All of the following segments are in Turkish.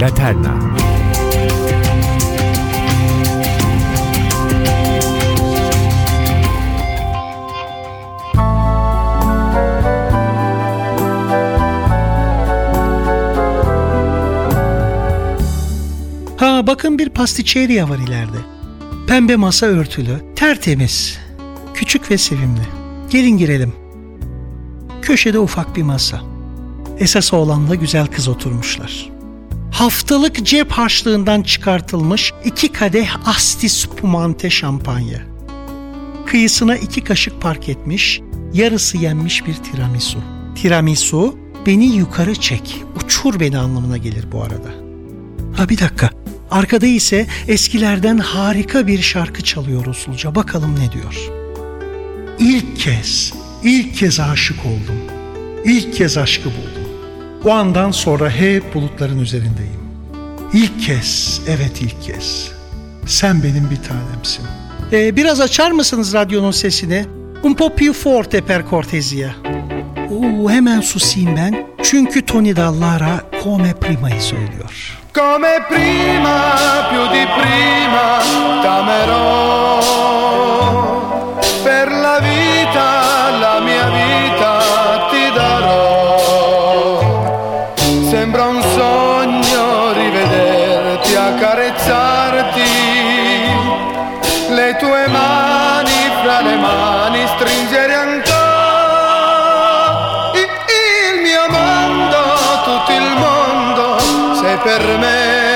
Laterna Ha bakın bir pasticceria var ileride. Pembe masa örtülü, tertemiz, küçük ve sevimli. Gelin girelim. Köşede ufak bir masa. Esas oğlanla güzel kız oturmuşlar. Haftalık cep harçlığından çıkartılmış iki kadeh Asti Spumante şampanya. Kıyısına iki kaşık park etmiş, yarısı yenmiş bir tiramisu. Tiramisu, beni yukarı çek, uçur beni anlamına gelir bu arada. Ha bir dakika, arkada ise eskilerden harika bir şarkı çalıyor usulca. Bakalım ne diyor. İlk kez, ilk kez aşık oldum. İlk kez aşkı buldum. O andan sonra hep bulutların üzerindeyim. İlk kez, evet ilk kez. Sen benim bir tanemsin. Ee, biraz açar mısınız radyonun sesini? Un po più forte per cortesia. Oo, hemen susayım ben. Çünkü Tony Dallara Come Prima'yı söylüyor. Come prima, più di prima, t'amerò. Per la vita, Sembra un sogno rivederti, accarezzarti. Le tue mani fra le mani stringere ancora. Il mio mondo, tutto il mondo, sei per me.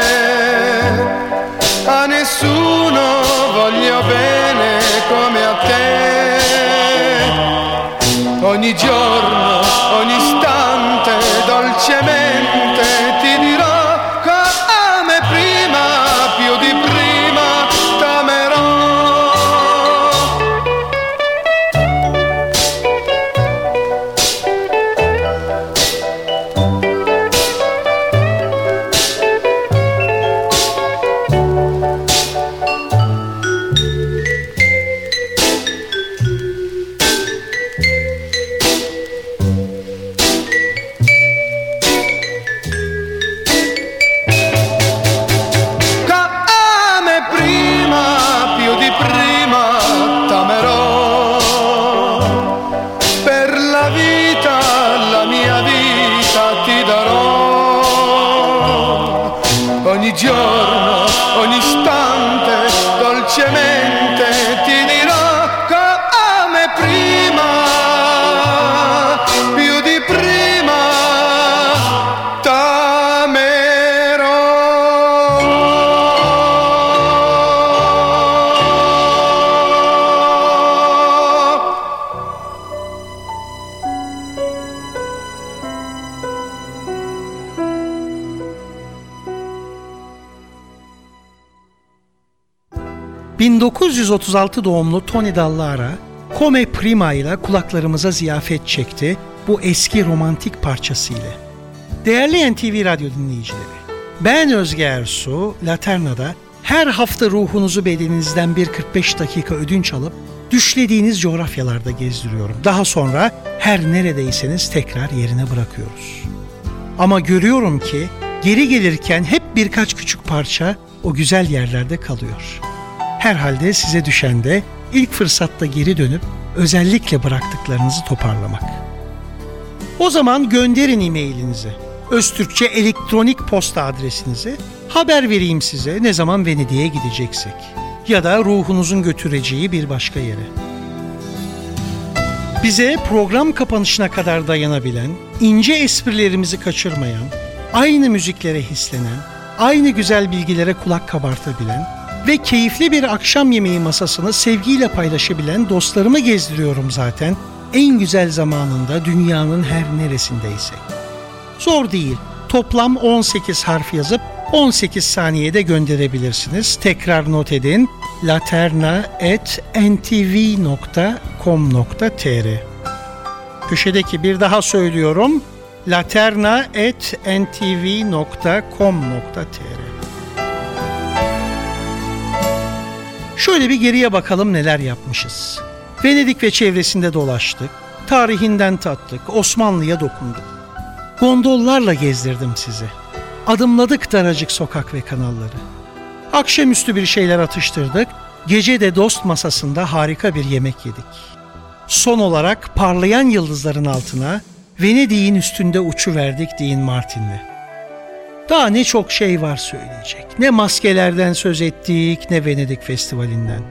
A nessuno voglio bene come a te. Ogni giorno, joy. ...1936 doğumlu Tony Dallara... ...Come Prima ile kulaklarımıza ziyafet çekti... ...bu eski romantik parçasıyla. Değerli NTV Radyo dinleyicileri... ...ben Özge Ersu, Laterna'da... ...her hafta ruhunuzu bedeninizden bir 45 dakika ödünç alıp... ...düşlediğiniz coğrafyalarda gezdiriyorum. Daha sonra her neredeyseniz tekrar yerine bırakıyoruz. Ama görüyorum ki geri gelirken hep birkaç küçük parça o güzel yerlerde kalıyor. Herhalde size düşen de ilk fırsatta geri dönüp özellikle bıraktıklarınızı toparlamak. O zaman gönderin e-mailinizi. Öztürkçe elektronik posta adresinizi. Haber vereyim size ne zaman Venedik'e gideceksek. Ya da ruhunuzun götüreceği bir başka yere. Bize program kapanışına kadar dayanabilen, ince esprilerimizi kaçırmayan, aynı müziklere hislenen, aynı güzel bilgilere kulak kabartabilen ve keyifli bir akşam yemeği masasını sevgiyle paylaşabilen dostlarımı gezdiriyorum zaten en güzel zamanında dünyanın her neresindeyse. Zor değil. Toplam 18 harf yazıp 18 saniyede gönderebilirsiniz. Tekrar not edin. laterna.ntv.com.tr Köşedeki bir daha söylüyorum. laterna.ntv.com.tr Şöyle bir geriye bakalım neler yapmışız. Venedik ve çevresinde dolaştık. Tarihinden tattık, Osmanlı'ya dokunduk. Gondollarla gezdirdim sizi. Adımladık daracık sokak ve kanalları. Akşamüstü bir şeyler atıştırdık, gece de dost masasında harika bir yemek yedik. Son olarak parlayan yıldızların altına Venedik'in üstünde uçu verdik Dean Martin'le. Daha ne çok şey var söyleyecek. Ne maskelerden söz ettik ne Venedik Festivali'nden.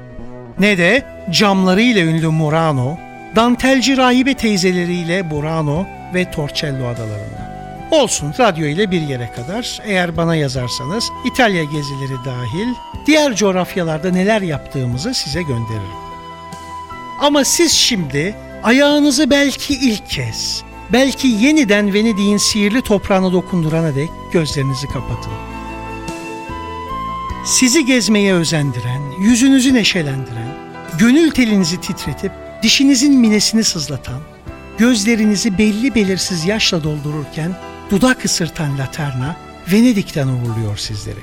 Ne de camlarıyla ünlü Murano, dantelci rahibe teyzeleriyle Burano ve Torcello adalarında. Olsun radyo ile bir yere kadar eğer bana yazarsanız İtalya gezileri dahil diğer coğrafyalarda neler yaptığımızı size gönderirim. Ama siz şimdi ayağınızı belki ilk kez, belki yeniden Venedik'in sihirli toprağına dokundurana dek gözlerinizi kapatın. Sizi gezmeye özendiren, yüzünüzü neşelendiren, gönül telinizi titretip dişinizin minesini sızlatan, gözlerinizi belli belirsiz yaşla doldururken dudak ısırtan Laterna Venedik'ten uğurluyor sizleri.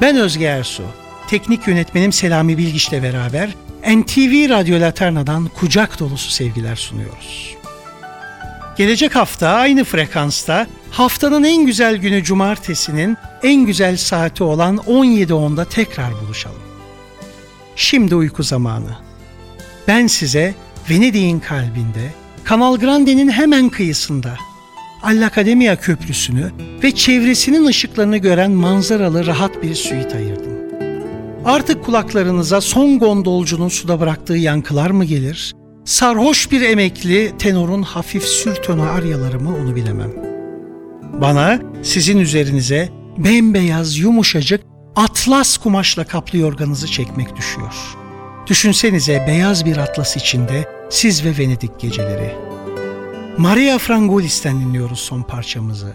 Ben Özge Ersu, teknik yönetmenim Selami Bilgiç'le beraber NTV Radyo Laterna'dan kucak dolusu sevgiler sunuyoruz. Gelecek hafta aynı frekansta haftanın en güzel günü cumartesinin en güzel saati olan 17.10'da tekrar buluşalım. Şimdi uyku zamanı. Ben size Venedik'in kalbinde, Kanal Grande'nin hemen kıyısında All'Accademia Köprüsü'nü ve çevresinin ışıklarını gören manzaralı rahat bir suite ayırdım. Artık kulaklarınıza son gondolcunun suda bıraktığı yankılar mı gelir? Sarhoş bir emekli tenorun hafif sürtonu aryaları mı onu bilemem. Bana sizin üzerinize bembeyaz yumuşacık atlas kumaşla kaplı yorganızı çekmek düşüyor. Düşünsenize beyaz bir atlas içinde siz ve Venedik geceleri. Maria Frangolis'ten dinliyoruz son parçamızı.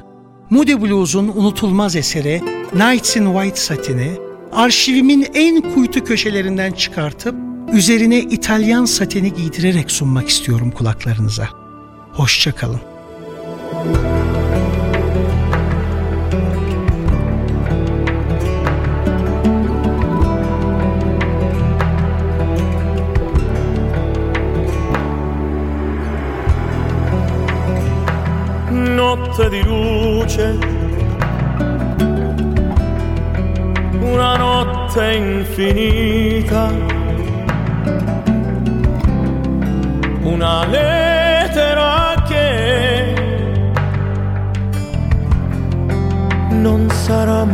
Moody Blues'un unutulmaz eseri Nights in White Satin'i arşivimin en kuytu köşelerinden çıkartıp üzerine İtalyan sateni giydirerek sunmak istiyorum kulaklarınıza. Hoşçakalın. Notte di luce, una notte infinita,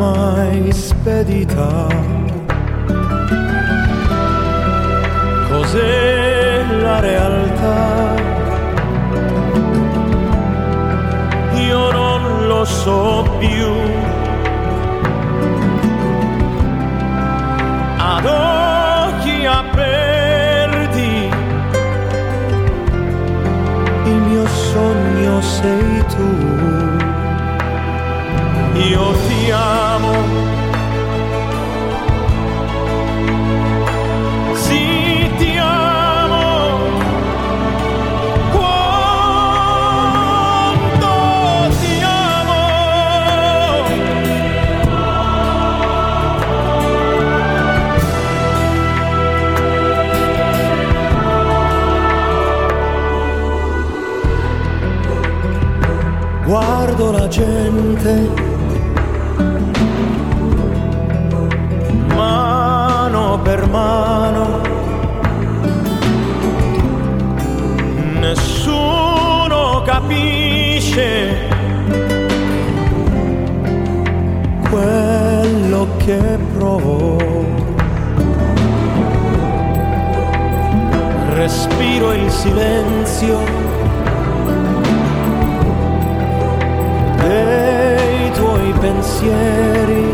mai spedita. Cos'è la realtà? Io non lo so più. Ad occhi aperti il mio sogno sei gente, mano per mano, nessuno capisce quello che provo. Respiro il silenzio dei tuoi pensieri.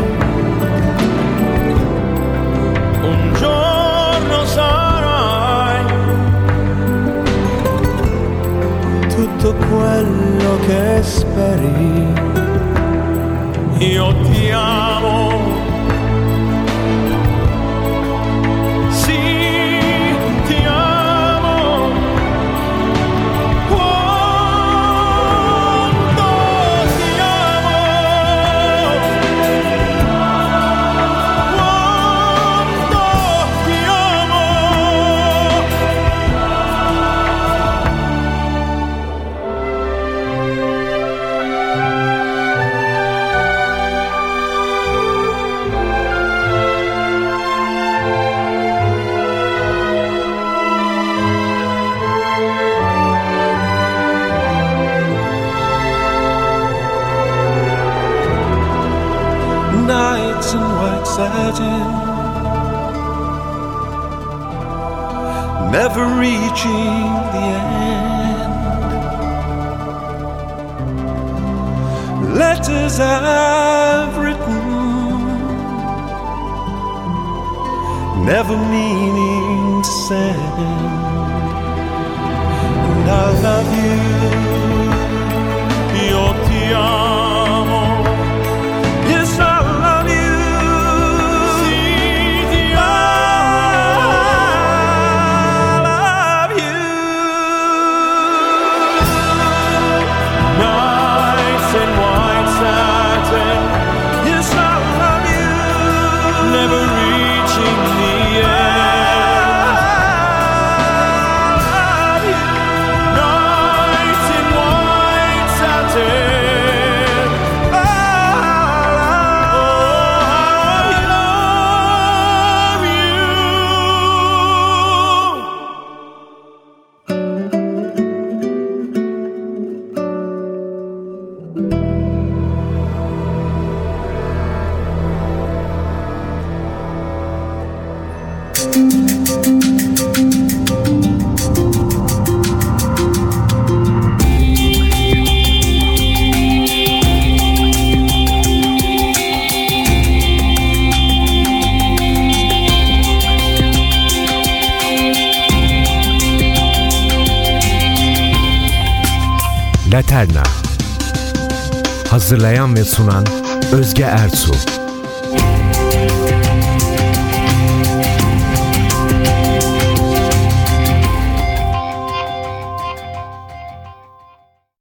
Un giorno sarai tutto quello che speri. Io ti amo. Satin, never reaching the end. Letters I've written, never meaning to send. And I love you. Laterna. Hazırlayan ve sunan Özge Ertuğ